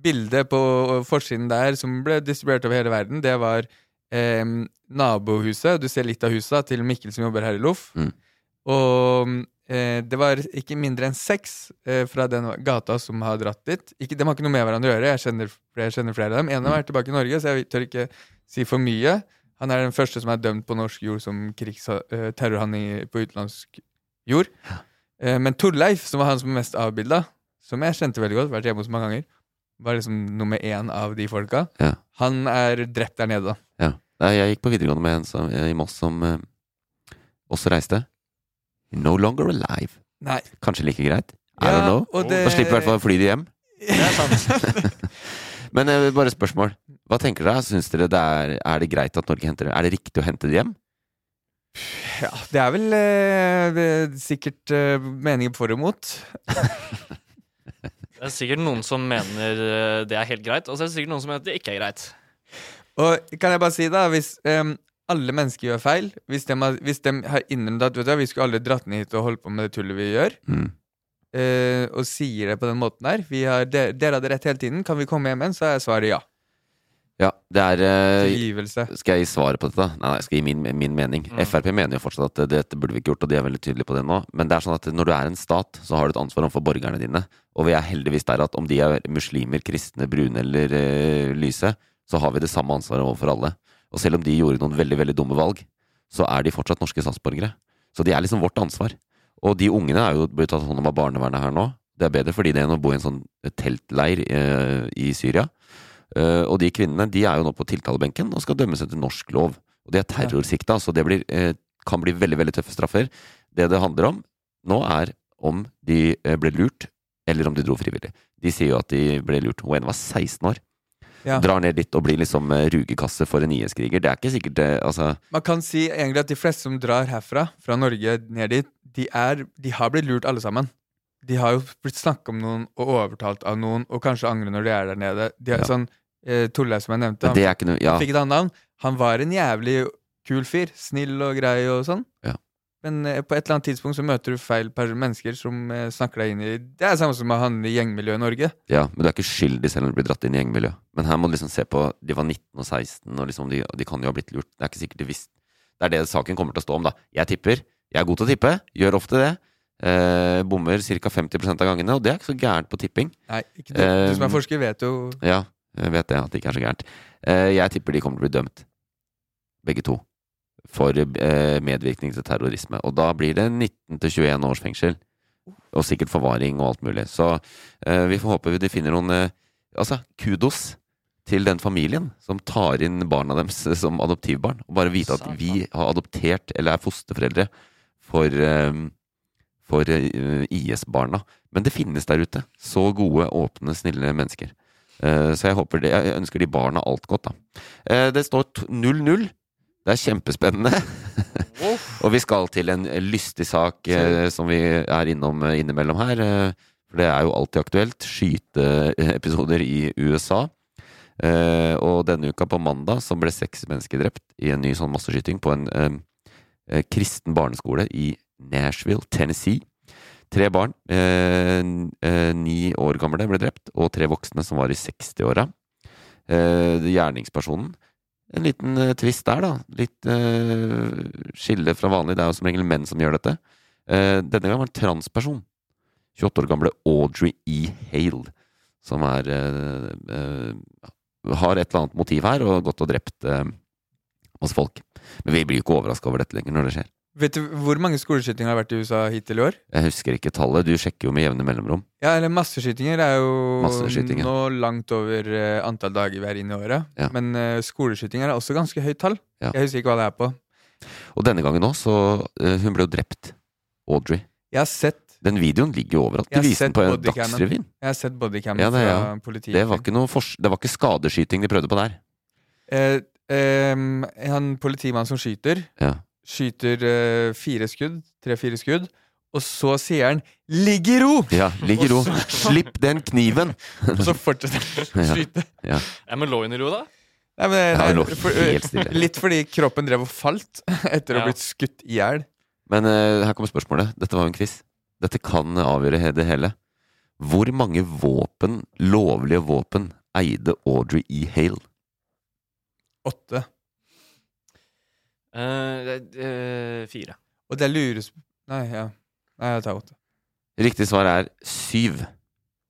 Bildet på forsiden der som ble distribuert over hele verden, det var eh, nabohuset. Du ser litt av huset til Mikkel som jobber her i Loff. Mm. Og eh, det var ikke mindre enn seks eh, fra den gata som har dratt dit. Ikke, de har ikke noe med hverandre å gjøre, jeg kjenner, jeg kjenner flere av dem. En av dem er tilbake i Norge, så jeg tør ikke si for mye. Han er den første som er dømt på norsk jord som krigs- eh, terrorhandling på utenlandsk jord. Eh, men Torleif, som var han som var mest avbilda, som jeg kjente veldig godt, vært hjemme hos mange ganger, var liksom nummer én av de folka. Ja. Han er drept der nede, da. Ja. Nei, jeg gikk på videregående med en som, i Moss som uh, også reiste. No longer alive. Nei. Kanskje like greit. I Ja, don't know. og det- Da slipper vi i hvert fall å fly det hjem. [laughs] Det er sant. [laughs] Men uh, bare spørsmål. Hva tenker dere? Syns dere det er, er det greit at Norge henter det? Er det riktig å hente det hjem? Ja, det er vel eh, det er sikkert eh, meninger for og mot. [laughs] Det er sikkert noen som mener eh, det er helt greit, og så er det sikkert noen som mener at det ikke er greit. Og kan jeg bare si, da, hvis um, alle mennesker gjør feil, hvis de har, hvis de har innrømt at vet du, vi skulle aldri dratt ned hit og holdt på med det tullet vi gjør, Mm. uh, og sier det på den måten der vi har, de, Dere hadde rett hele tiden, kan vi komme hjem igjen? Så er svaret ja. Ja, det er uh, Skal jeg gi svaret på dette? Nei, nei, jeg skal gi min, min mening. Mm. Frp mener jo fortsatt at dette burde vi ikke gjort, og de er veldig tydelige på det nå. Men det er sånn at når du er en stat, så har du et ansvar overfor borgerne dine. Og vi er heldigvis der at om de er muslimer, kristne, brune eller uh, lyse, så har vi det samme ansvaret overfor alle. Og selv om de gjorde noen veldig, veldig dumme valg, så er de fortsatt norske statsborgere. Så de er liksom vårt ansvar. Og de ungene er jo blitt tatt hånd om av barnevernet her nå. Det er bedre for de enn å bo i en sånn teltleir eh, i Syria. Eh, og de kvinnene de er jo nå på tiltalebenken og skal dømmes etter norsk lov. Og de er terrorsikta, så det blir, eh, kan bli veldig veldig tøffe straffer. Det det handler om nå, er om de eh, ble lurt, eller om de dro frivillig. De sier jo at de ble lurt. Hun ene var 16 år. Ja. Drar ned dit og blir liksom eh, rugekasse for en IS-kriger. Det er ikke sikkert det Altså, Man kan si egentlig at de fleste som drar herfra, fra Norge ned dit, de, er, de har blitt lurt alle sammen. De har jo blitt snakket om noen og overtalt av noen, og kanskje angrer når de er der nede. De er Ja. sånn, eh, Torleif som jeg nevnte, han, det er ikke noe Ja. Han fikk et annet navn. Han var en jævlig kul fyr. Snill og grei og sånn. Ja. Men eh, på et eller annet tidspunkt så møter du feil mennesker som eh, snakker deg inn i Det er samme som å handle i gjengmiljø i Norge. Ja, men du er ikke skyldig selv om du blir dratt inn i gjengmiljø. Men her må du liksom se på De var 19 og 16, og liksom de, de kan jo ha blitt lurt. Det er ikke sikkert de visste Det er det saken kommer til å stå om, da. Jeg tipper. Jeg er god til å tippe. Gjør ofte det. Eh, bommer ca. 50% av gangene, og det er ikke så gærent på tipping. Nei, ikke du, du som er Um, forsker, vet jo Ja, jeg vet det, at det ikke er så gærent. Eh, jeg tipper de kommer til å bli dømt, begge to, for eh, medvirkning til terrorisme. Og da blir det 19-21 års fengsel. Og sikkert forvaring og alt mulig. Så eh, vi får håpe de finner noen eh, Altså, kudos til den familien som tar inn barna deres [laughs] som adoptivbarn. Og bare vite at vi har adoptert, eller er fosterforeldre, for, eh, for eh, IS-barna. Men det finnes der ute. Så gode, åpne, snille mennesker. Eh, Så jeg håper det, jeg ønsker de barna alt godt, da. Eh, Det står t- 0-0. Det er kjempespennende. [laughs] Og vi skal til en lystig sak eh, som vi er innom eh, innimellom her. eh, For det er jo alltid aktuelt. Skyteepisoder i USA. Eh, og denne uka, på mandag, så ble seks mennesker drept i en ny sånn masseskyting på en eh, eh, kristen barneskole i Nashville, Tennessee. Tre barn, eh, eh, ni år gamle, ble drept, og tre voksne som var i 60-åra. Eh, gjerningspersonen En liten eh, twist der, da. Litt uh, skille fra vanlig. Det er jo som regel menn som gjør dette. Uh, denne gangen var det en transperson. 28 år gamle Audrey E. Hale, som er uh, Har et eller annet motiv her, og gått og drept masse folk. Men vi blir jo ikke overraska over dette lenger når det skjer. Vet du hvor mange skoleskytinger har vært i USA hittil i år? Jeg husker ikke tallet, du sjekker jo med jevne mellomrom. Ja, eller Masseskytinger er jo masseskytinger. nå langt over eh, antall dager vi er inne i året. Ja. Men uh, skoleskytinger er også ganske høyt tall. Ja. Jeg husker ikke hva det er på. Og denne gangen òg, så eh, Hun ble jo drept. Audrey. Jeg har sett, Den videoen ligger jo overalt. De viste den på en Dagsrevyen. jeg har sett bodycamen Ja, det, fra ja. politiet. Det var Det var ikke skadeskyting de prøvde på der. Eh, eh, han politimannen som skyter, Ja. Skyter uh, fire skudd, tre-fire skudd, og så sier han 'ligg i ro'! Ja, ligg i ro. Slipp den kniven! Og [laughs] så fortsetter han å skyte. Ja. Ja, men lå hun i ro, da? Nei, men, nei, nei, for. Litt fordi kroppen drev og falt [laughs] etter å Ja. ha blitt skutt i hjel. Men uh, her kommer spørsmålet. Dette var jo en quiz. Dette kan avgjøre det hele. Hvor mange våpen, lovlige våpen, eide Audrey E. Hale? Åtte. Eh, uh, fire. Og det lures Nei, ja. Nei, jeg tar åtte. Riktig svar er syv.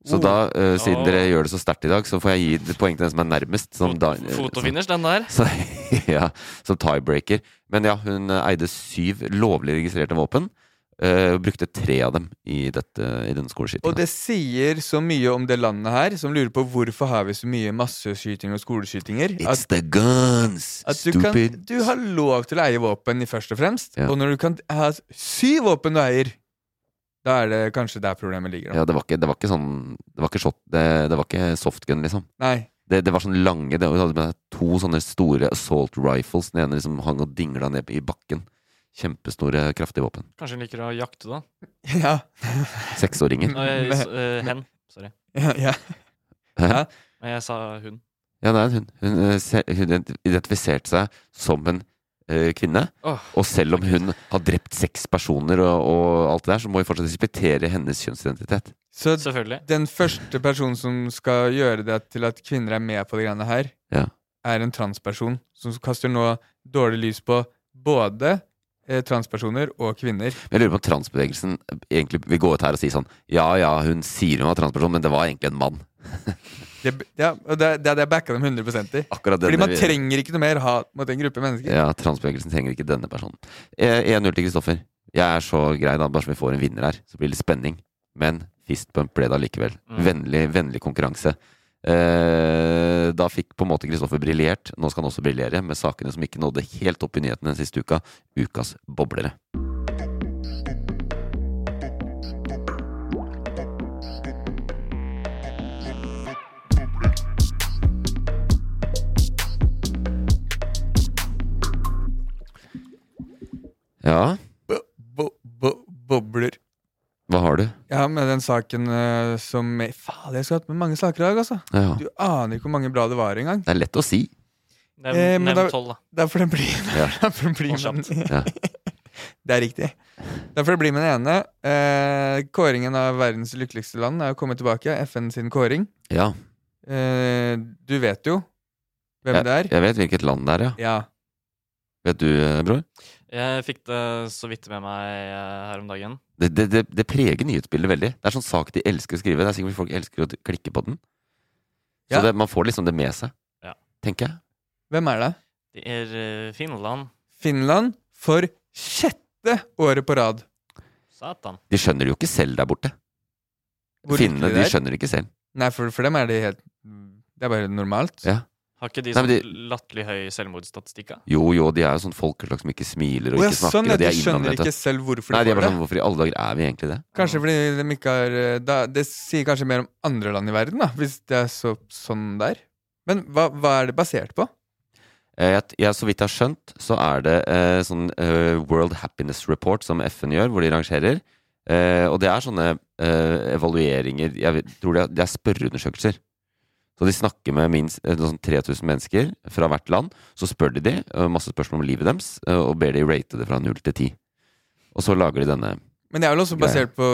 Så Oh. da, uh, siden Oh. dere gjør det så sterkt i dag, så får jeg gi et poeng til den som er nærmest. Som da, Fotofinish, den der. [laughs] Så, ja, som tiebreaker. Men ja, hun eide syv lovlig registrerte våpen. Og brukte tre av dem i, dette, i denne Og det sier så mye om det landet her, som lurer på hvorfor har vi så mye masseskyting og skoleskytinger. It's At, the guns! at du, kan, du har lov til å eie våpen, i først og fremst. Ja. Og når du kan ha syv våpen du eier, da er det kanskje der problemet ligger. Da. Ja, det var ikke, det var ikke sånn Det var ikke, shot, det, det var ikke softgun, liksom. Nei. Det, det var sånn lange Det var med to sånne store assault rifles. Den ene liksom hang og dingla ned i bakken. Kjempestore, kraftige våpen. Kanskje hun liker å jakte, da? [laughs] Ja. Seksåringer. Uh, eh, hen. Sorry. ja, ja. Hæ? Ja. Jeg sa hun. Ja, det er en hund. Hun, eh, hun identifiserte seg som en eh, kvinne. Og selv om hun har drept seks personer og, og alt det der, så må vi fortsatt respektere hennes kjønnsidentitet. Så den første personen som skal gjøre det til at kvinner er med på de greiene her, Ja. er en transperson som kaster nå dårlig lys på både eh, transpersoner og kvinner. Men Jeg lurer på om transbevegelsen egentlig vil gå ut her og si sånn Ja ja, hun sier hun var transperson, men det var egentlig en mann. [laughs] Det, ja, og det, det hadde jeg backa dem 100 i. Akkurat Fordi man man trenger ikke noe mer hat mot en gruppe mennesker. Ja, transbevegelsen trenger ikke denne personen. Eh, 1-0 til Kristoffer. Jeg er så grei, da, bare så vi får en vinner her. Så blir det litt spenning. Men fistbump ble det allikevel. Mm. Vennlig, vennlig konkurranse. Eh, da fikk på en måte Kristoffer briljert. Nå skal han også briljere med sakene som ikke nådde helt opp i nyhetene den siste uka. Ukas boblere. Ja, Bo, bo, bo, bobler. Hva har du? Ja, med den saken uh, som Faen, jeg skulle hatt med mange saker i dag, altså. Ja. Du aner ikke hvor mange bra det var engang. Det er lett å si. Nevn Eh, tolv, da. Derfor det blir, Ja. derfor blir Og Ja. [laughs] Det er riktig. Derfor det blir med den ene. Eh, kåringen av verdens lykkeligste land er kommet tilbake. FN sin kåring. Ja, Eh, du vet jo hvem jeg, det er. jeg vet hvilket land det er, ja. Ja. Vet du, eh, bror? Jeg fikk det så vidt med meg eh, her om dagen. Det, det, det, det preger nyhetsbildet veldig. Det er sånn sak de elsker å skrive. Det er sikkert folk elsker å klikke på den. Så Ja. det, man får liksom det med seg, Ja. tenker jeg. Hvem er det? Det er eh, Finland. Finland for sjette året på rad. Satan. De skjønner det jo ikke selv der borte. Hvor Finnene de er. skjønner det ikke selv. Nei, for, for dem er det helt Det er bare normalt. Ja. Har ikke de sånn de- latterlig høy selvmordsstatistikk? Jo, jo, de er jo sånn folkeslag som ikke smiler og ja, ikke snakker. sånn, ja, de de er skjønner ikke selv hvorfor Nei, de de er får bare det. sånn Hvorfor i alle dager er vi egentlig det? Kanskje fordi de ikke har eh, da, Det sier kanskje mer om andre land i verden, da, hvis det er så, sånn der. Men hva, hva er det basert på? Ja, Jeg, jeg, så vidt jeg har skjønt, så er det eh, sånn eh, World Happiness Report som FN gjør, hvor de rangerer. Eh, og det er sånne eh, evalueringer Jeg tror det er, det er spørreundersøkelser. Så de snakker med minst eh, sånn 3000 mennesker fra hvert land. Så spør de de eh, masse spørsmål om livet deres, eh, og ber de rate det fra 0 til 10. Og så lager de denne Men det er vel også basert på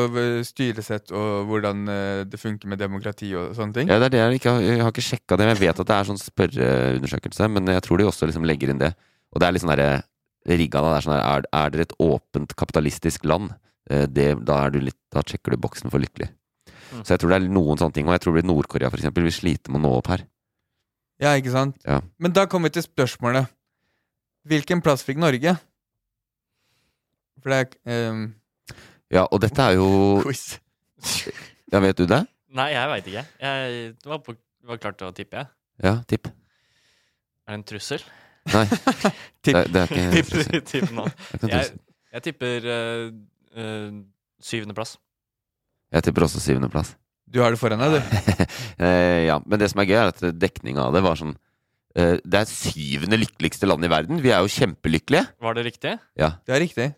styresett og hvordan det funker med demokrati og sånne ting? Ja, det er det jeg ikke har, jeg har ikke sjekka det. men Jeg vet at det er sånn spørreundersøkelse, men jeg tror de også liksom legger inn det. Og det er litt sånn derre rigga da. Det er sånn her, er, er dere et åpent kapitalistisk land? Det, da, er du litt, da sjekker du boksen for lykkelig. Mm. Så jeg tror det er noen sånne ting, og jeg tror Nord-Korea for eksempel vil slite med å nå opp her. Ja, ikke sant? Ja. Men da kommer vi til spørsmålet. Hvilken plass fikk Norge? For det er um... Ja, og dette er jo [laughs] quiz. Ja, vet du det? Nei, jeg veit ikke. Jeg var, på, var klart til å tippe, jeg. Ja, tipp. Er det en trussel? Nei. [laughs] Tipp. Det, det er ikke en trussel. tipp nå. Det Jeg, jeg tipper uh, uh, syvendeplass. Jeg tipper også syvendeplass. Du har det foran deg, du. [laughs] Eh, ja, men det som er gøy, er at dekninga av det var sånn eh, Det er syvende lykkeligste land i verden. Vi er jo kjempelykkelige. Var det riktig? Ja. Det er riktig.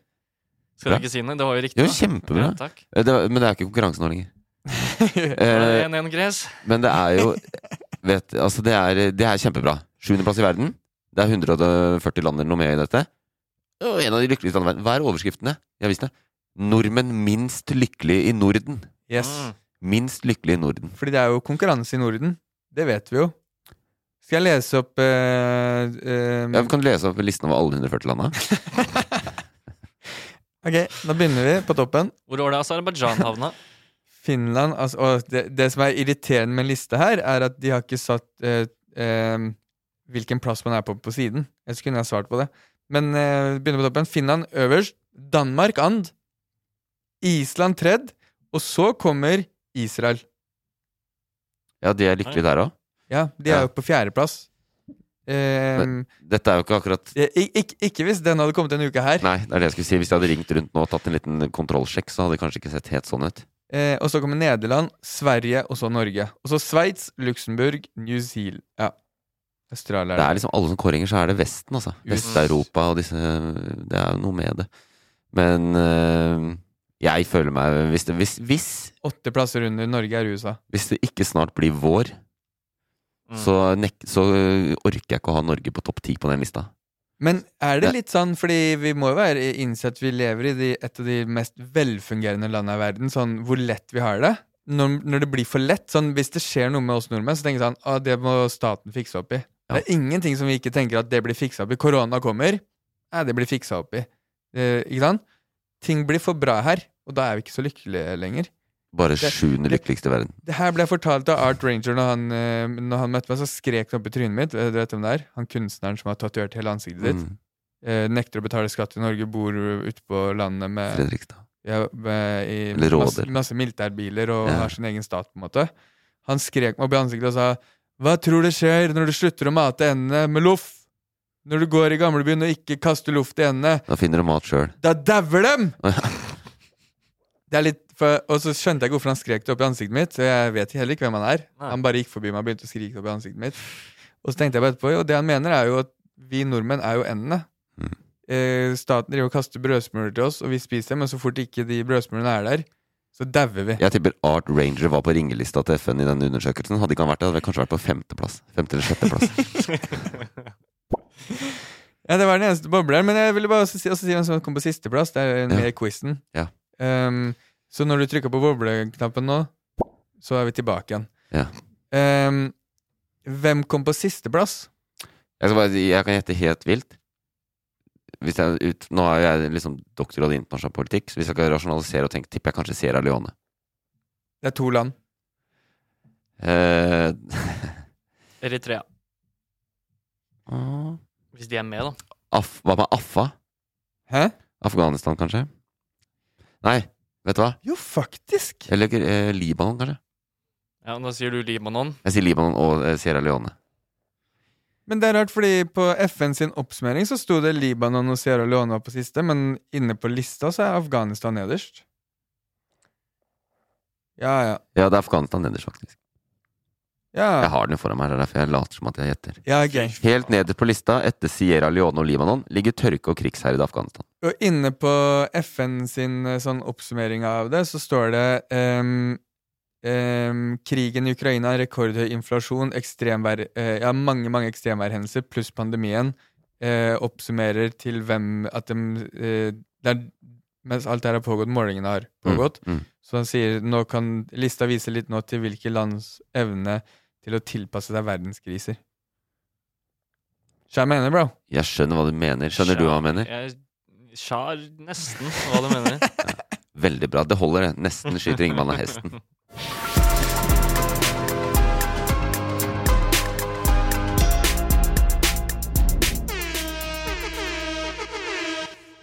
Skal Bra. du ikke si noe? Det var jo riktig. Jo, da. kjempebra. Ja, takk. Eh, Det, var- men det er jo ikke konkurranse nå lenger. [laughs] Eh, 1-1 Gres. men det er jo vet, altså det, er, det er kjempebra. Sjuendeplass i verden. Det er 140 land eller noe med i dette. Og en av de lykkeligste landene i verden. Hva er overskriftene? Visste det. Nordmenn minst lykkelige i Norden. Yes. Mm. Minst lykkelige i Norden. Fordi det er jo konkurranse i Norden. Det vet vi jo. Skal jeg lese opp uh, uh, Ja, kan du lese opp listen over alle 140 landa? [laughs] [laughs] Ok, da begynner vi på toppen. Hvor var det Aserbajdsjan havna? [laughs] Finland altså, Og det, det som er irriterende med en liste her, er at de har ikke satt uh, hvilken plass man er på på siden. Ellers kunne jeg svart på det. Men begynner på toppen. Finland øverst. Danmark and. Island tredd. Og så kommer Israel. Ja, de er lykkelige der òg. Ja, de er jo på fjerdeplass. Um, Dette er jo ikke akkurat ikke, ik- ik- ikke hvis den hadde kommet en uke her. Nei, det er det jeg skulle si. Hvis de hadde ringt rundt nå og tatt en liten kontrollsjekk, så hadde det kanskje ikke sett helt sånn ut. Eh, og så kommer Nederland, Sverige og så Norge. Og så Sveits, Luxembourg, New Zealand Ja. Australia Det er liksom alle som kåringer, så er det Vesten, altså. Vest-Europa og disse Det er jo noe med det. Men øh, jeg føler meg hvis det, hvis, hvis, Åtte plasser under Norge er USA. hvis det ikke snart blir vår, Mm. så, nek, så øh, orker jeg ikke å ha Norge på topp ti på den lista. Men er det litt sånn, fordi vi må jo være innse at vi lever i de, et av de mest velfungerende landene i verden, sånn hvor lett vi har det. Når, når det blir for lett, sånn hvis det skjer noe med oss nordmenn, så tenker jeg sånn Å, det må staten fikse opp i. Ja. Det er ingenting som vi ikke tenker at det blir fiksa opp i. Korona kommer, ja, det blir fiksa opp i. Eh, ikke sant? Ting blir for bra her, og da er vi ikke så lykkelige lenger. Bare Det- sjuende lykkeligste i verden. Det her ble fortalt av Art Ranger når han, eh, når han møtte meg, så skrek han opp i trynet mitt. Eh, Du vet hvem det er? Han kunstneren som har tatovert hele ansiktet ditt. Mm, Eh, nekter å betale skatt i Norge, bor ute på landet med, Fredrikstad. ja, med i Eller masse, råder. masse militærbiler og Ja. har sin egen stat, på en måte. Han skrek meg opp i ansiktet og sa Hva tror du skjer når du slutter å mate endene med loff? Når du går i gamlebyen og ikke kaster luft i endene? Da finner du mat sjøl. Da dauer dem! [laughs] Det er litt for, og så skjønte jeg ikke hvorfor han skrek det opp i ansiktet mitt. Så jeg vet heller ikke hvem han er. Nei. Han bare gikk forbi meg og begynte å skrike det opp i ansiktet mitt. Og så tenkte jeg bare etterpå, og det han mener, er jo at vi nordmenn er jo endene. Mm. Eh, staten driver og kaster brødsmuler til oss, og vi spiser dem, men så fort ikke de brødsmulene er der, så dauer vi. Jeg tipper Art Ranger var på ringelista til FN i den undersøkelsen. Hadde ikke han vært det, hadde vi kanskje vært på femteplass. Femte eller sjetteplass. [laughs] [laughs] Ja, det var den eneste bobleren, men jeg ville bare også si, også si hvem som kom på sisteplass. Det er med Ja. quizen. Ja. Um, så når du trykker på bobleknappen nå, så er vi tilbake igjen. Ja. Um, hvem kom på sisteplass? Jeg, skal bare, jeg kan gjette helt vilt. Hvis jeg, ut, nå er jeg liksom doktorgrad i internasjonal politikk, så hvis jeg skal rasjonalisere og tenke, tipper jeg kanskje Sierra Leone. Det er to land. Uh, [laughs] Eritrea. Hvis de er med, da. Af, hva med Affa? Hæ? Afghanistan, kanskje? Nei, vet du hva? Jo, faktisk! Eller eh, Libanon, kanskje? Ja, Da sier du Libanon. Jeg sier Libanon og eh, Sierra Leone. Men det er rart, fordi på FN sin oppsummering så sto det Libanon og Sierra Leone var på siste, men inne på lista så er Afghanistan nederst. Ja, ja. Ja, det er Afghanistan nederst, faktisk. Ja, Jeg har den foran meg, det er derfor jeg later som at jeg gjetter. ja okay. Helt nederst på lista, etter Sierra Leone og Libanon, ligger tørke og krigsherjede Afghanistan. Og inne på FN sin eh, sånn oppsummering av det, så står det um, um, krigen i Ukraina, rekordhøy inflasjon, ekstremvær uh, Ja, mange, mange ekstremværhendelser pluss pandemien uh, oppsummerer til hvem At de uh, det er, Mens alt det her har pågått, målingene har pågått. Mm, mm. Så han sier nå kan lista vise litt nå til hvilke lands evne til å tilpasse seg verdenskriser. Skjønner mener, bro? Jeg skjønner hva du mener. Skjønner du hva han mener? Jeg skjær nesten hva du mener. [laughs] Veldig bra. Det holder, det. Nesten skyter Ingmann av hesten. [laughs]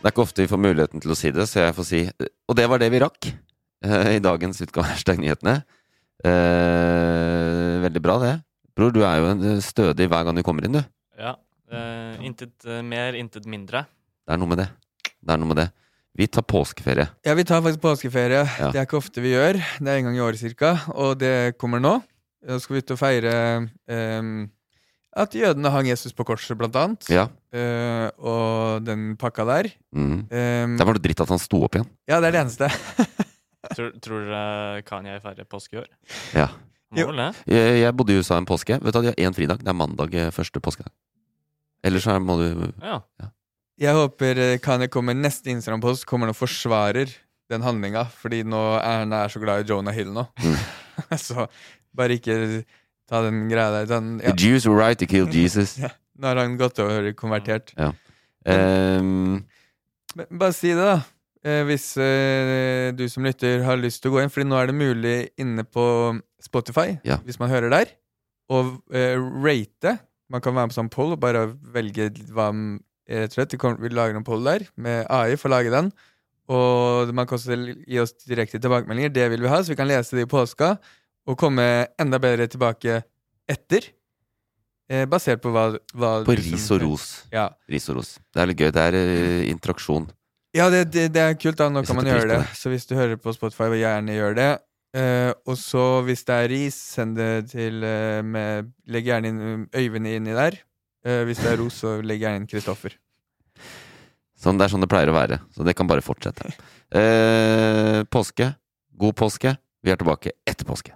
Det er ikke ofte vi får muligheten til å si det, så jeg får si Og det var det vi rakk uh, i dagens utgave av Hashtag-nyhetene. Eh, veldig bra, det. Bror, du er jo eh, stødig hver gang du kommer inn, du. Ja. Uh, intet mer, intet mindre. Det er noe med det. Det er noe med det. Vi tar påskeferie. Ja, vi tar faktisk påskeferie. Ja. Det er ikke ofte vi gjør. Det er en gang i året cirka, og det kommer nå. Nå skal vi ut og feire ehm, at jødene hang Jesus på korset, blant annet. Ja. Uh, og den pakka der. Mm. Um, Det var det dritt at han sto opp igjen. ja, det er det eneste. [laughs] Tror, tror dere Kanye feirer påske i år? Ja. Mål? Jeg, jeg bodde i USA en påske. Vet du, De har én fridag. Det er mandag eh, første påskedag. Ellers så må du Ja. Jeg håper eh, Kanye kommer neste Instagram-post kommer og forsvarer den handlinga, fordi nå er han er så glad i Jonah Hill nå. Mm. [laughs] så bare ikke ta den greia der. Den, ja. The Jews were right to kill Jesus. [laughs] Ja. Nå har han gått over konvertert. Ja. Um... Men bare si det, da. Eh, hvis eh, du som lytter har lyst til å gå inn, Fordi nå er det mulig inne på Spotify, Ja. hvis man hører der, å eh, rate. Man kan være med på sånn poll og bare velge hva Rett og slett, vi lager en poll der med AI for å lage den. Og man kan også gi oss direkte tilbakemeldinger. Det vil vi ha, så vi kan lese det i påska. Og komme enda bedre tilbake etter. Eh, basert på hva, hva på ris og ros. Ja. Ris og ros. Det er litt gøy. Det er uh, interaksjon. Ja, det, det, det er kult. da Nå kan man gjøre det. det. Så hvis du hører på Spotify, vil gjerne gjøre det. Eh, og så hvis det er ris, send det til eh, med, Legg gjerne inn um, Øyvind inni der. Eh, hvis det er ros, så legg gjerne inn Kristoffer. Sånn, det er sånn det pleier å være. Så det kan bare fortsette. Eh, påske. God påske. Vi er tilbake etter påske.